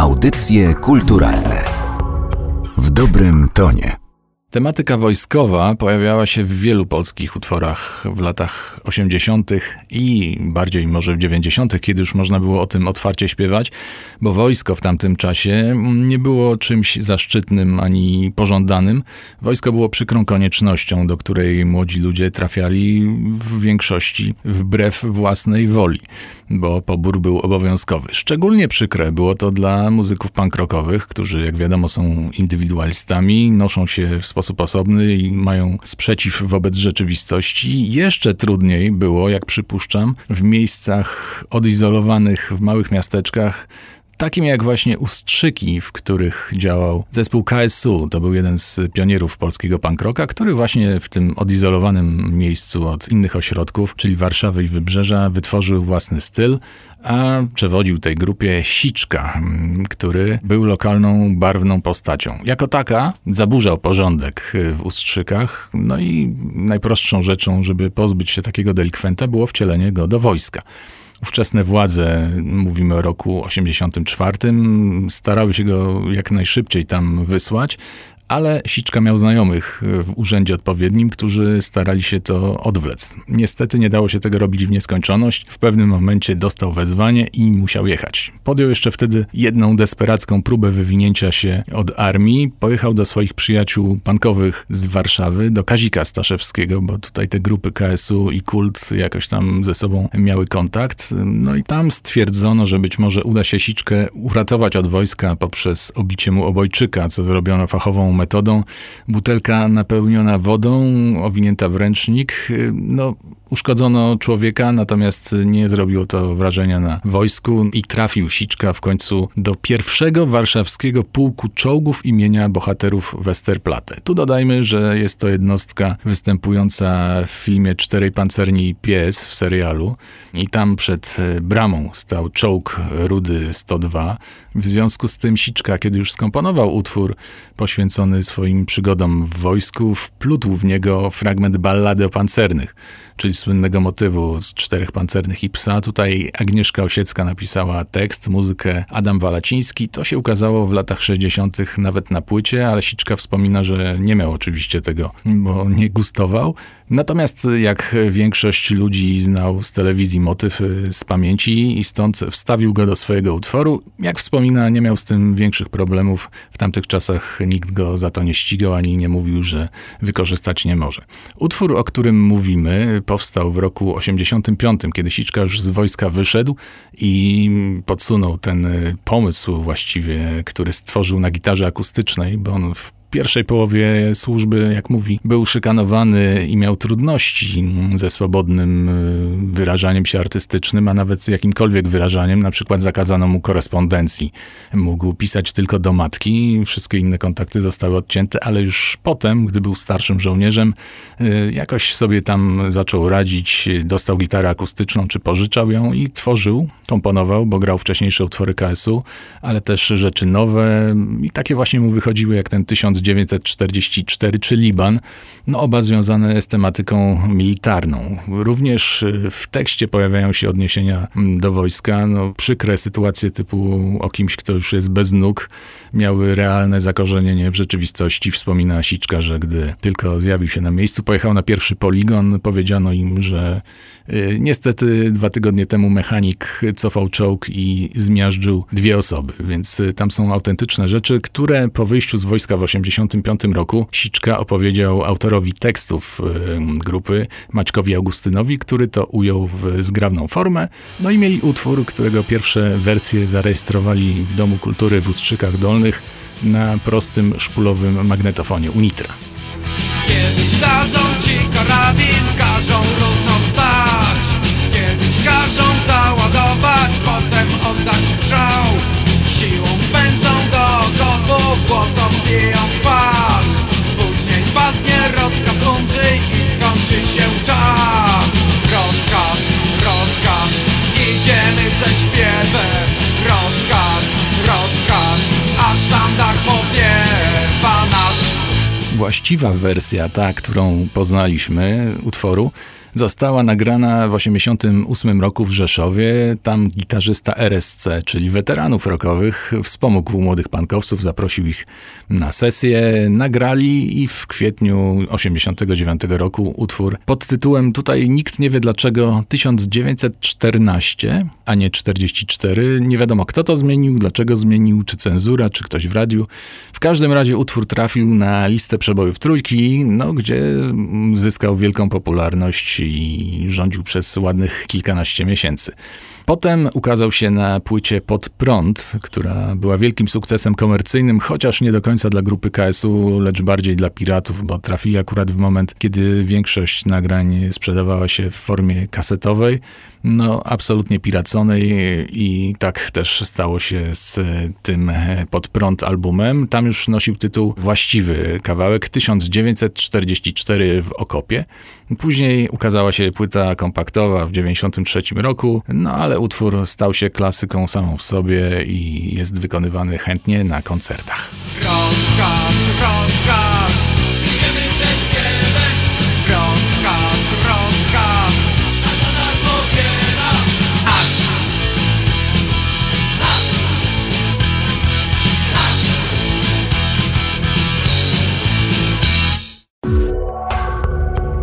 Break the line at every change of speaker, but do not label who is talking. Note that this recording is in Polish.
Audycje kulturalne w dobrym tonie.
Tematyka wojskowa pojawiała się w wielu polskich utworach w latach 80. i bardziej może w 90., kiedy już można było o tym otwarcie śpiewać, bo wojsko w tamtym czasie nie było czymś zaszczytnym ani pożądanym. Wojsko było przykrą koniecznością, do której młodzi ludzie trafiali w większości wbrew własnej woli bo pobór był obowiązkowy. Szczególnie przykre było to dla muzyków punk rockowych, którzy jak wiadomo są indywidualistami, noszą się w sposób osobny i mają sprzeciw wobec rzeczywistości. Jeszcze trudniej było, jak przypuszczam, w miejscach odizolowanych w małych miasteczkach, takim jak właśnie Ustrzyki, w których działał zespół KSU. To był jeden z pionierów polskiego punk rocka, który właśnie w tym odizolowanym miejscu od innych ośrodków, czyli Warszawy i Wybrzeża, wytworzył własny styl, a przewodził tej grupie Siczka, który był lokalną, barwną postacią. Jako taka zaburzał porządek w Ustrzykach, no i najprostszą rzeczą, żeby pozbyć się takiego delikwenta, było wcielenie go do wojska. Ówczesne władze, mówimy o roku 84, starały się go jak najszybciej tam wysłać, ale Siczka miał znajomych w urzędzie odpowiednim, którzy starali się to odwlec. Niestety nie dało się tego robić w nieskończoność. W pewnym momencie dostał wezwanie i musiał jechać. Podjął jeszcze wtedy jedną desperacką próbę wywinięcia się od armii. Pojechał do swoich przyjaciół pankowych z Warszawy, do Kazika Staszewskiego, bo tutaj te grupy KSU i Kult jakoś tam ze sobą miały kontakt. No i tam stwierdzono, że być może uda się Siczkę uratować od wojska poprzez obicie mu obojczyka, co zrobiono fachową metodą. Butelka napełniona wodą, owinięta w ręcznik. No, uszkodzono człowieka, natomiast nie zrobiło to wrażenia na wojsku i trafił Siczka w końcu do pierwszego warszawskiego pułku czołgów imienia bohaterów Westerplatte. Tu dodajmy, że jest to jednostka występująca w filmie Czterej Pancerni Pies w serialu i tam przed bramą stał czołg Rudy 102. W związku z tym Siczka, kiedy już skomponował utwór poświęcony swoim przygodom w wojsku, wplótł w niego fragment ballady o pancernych, czyli słynnego motywu z Czterech Pancernych i Psa. Tutaj Agnieszka Osiecka napisała tekst, muzykę Adam Walaciński. To się ukazało w latach 60. nawet na płycie, ale Siczka wspomina, że nie miał oczywiście tego, bo nie gustował. Natomiast jak większość ludzi znał z telewizji motyw z pamięci i stąd wstawił go do swojego utworu. Jak wspomina, nie miał z tym większych problemów. W tamtych czasach nikt go za to nie ścigał ani nie mówił, że wykorzystać nie może. Utwór, o którym mówimy, powstał w roku 85, kiedy Siczka już z wojska wyszedł i podsunął ten pomysł właściwie, który stworzył na gitarze akustycznej, bo on w pierwszej połowie służby, jak mówi, był szykanowany i miał trudności ze swobodnym y, wyrażaniem się artystycznym, a nawet z jakimkolwiek wyrażaniem, na przykład zakazano mu korespondencji. Mógł pisać tylko do matki, wszystkie inne kontakty zostały odcięte, ale już potem, gdy był starszym żołnierzem, y, jakoś sobie tam zaczął radzić, dostał gitarę akustyczną, czy pożyczał ją i tworzył, komponował, bo grał wcześniejsze utwory KS-u, ale też rzeczy nowe. I takie właśnie mu wychodziły jak ten tysiąc 1944 czy Liban, no oba związane z tematyką militarną. Również y, w tekście pojawiają się odniesienia mm, do wojska. No, przykre sytuacje typu o kimś, kto już jest bez nóg, miały realne zakorzenienie w rzeczywistości. Wspomina Siczka, że gdy tylko zjawił się na miejscu, pojechał na pierwszy poligon, powiedziano im, że y, niestety dwa tygodnie temu mechanik cofał czołg i zmiażdżył dwie osoby, więc y, tam są autentyczne rzeczy, które po wyjściu z wojska w 80 1985 roku Siczka opowiedział autorowi tekstów grupy Maćkowi Augustynowi, który to ujął w zgrabną formę. No i mieli utwór, którego pierwsze wersje zarejestrowali w Domu Kultury w Ustrzykach Dolnych na prostym szpulowym magnetofonie Unitra. Kiedyś dadzą ci karabin, każą równo stać Kiedyś każą załadować, śpiewem. Rozkaz, rozkaz, a sztandar powiewa nasz. Właściwa wersja, ta, którą poznaliśmy, utworu, została nagrana w 1988 roku w Rzeszowie. Tam gitarzysta RSC, czyli weteranów rockowych, wspomógł młodych pankowców, zaprosił ich na sesję, nagrali i w kwietniu 1989 roku utwór pod tytułem Tutaj nikt nie wie dlaczego 1914, a nie 44. Nie wiadomo kto to zmienił, dlaczego zmienił, czy cenzura, czy ktoś w radiu. W każdym razie utwór trafił na listę przebojów trójki, no, gdzie zyskał wielką popularność i rządził przez ładnych kilkanaście miesięcy. Potem ukazał się na płycie Pod Prąd, która była wielkim sukcesem komercyjnym, chociaż nie do końca dla grupy KSU, lecz bardziej dla piratów, bo trafili akurat w moment, kiedy większość nagrań sprzedawała się w formie kasetowej, no absolutnie piraconej i tak też stało się z tym Pod Prąd albumem. Tam już nosił tytuł właściwy kawałek 1944 w okopie. Później ukazała się płyta kompaktowa w 1993 roku, no ale utwór stał się klasyką samą w sobie i jest wykonywany chętnie na koncertach.
Rozkaz, rozkaz,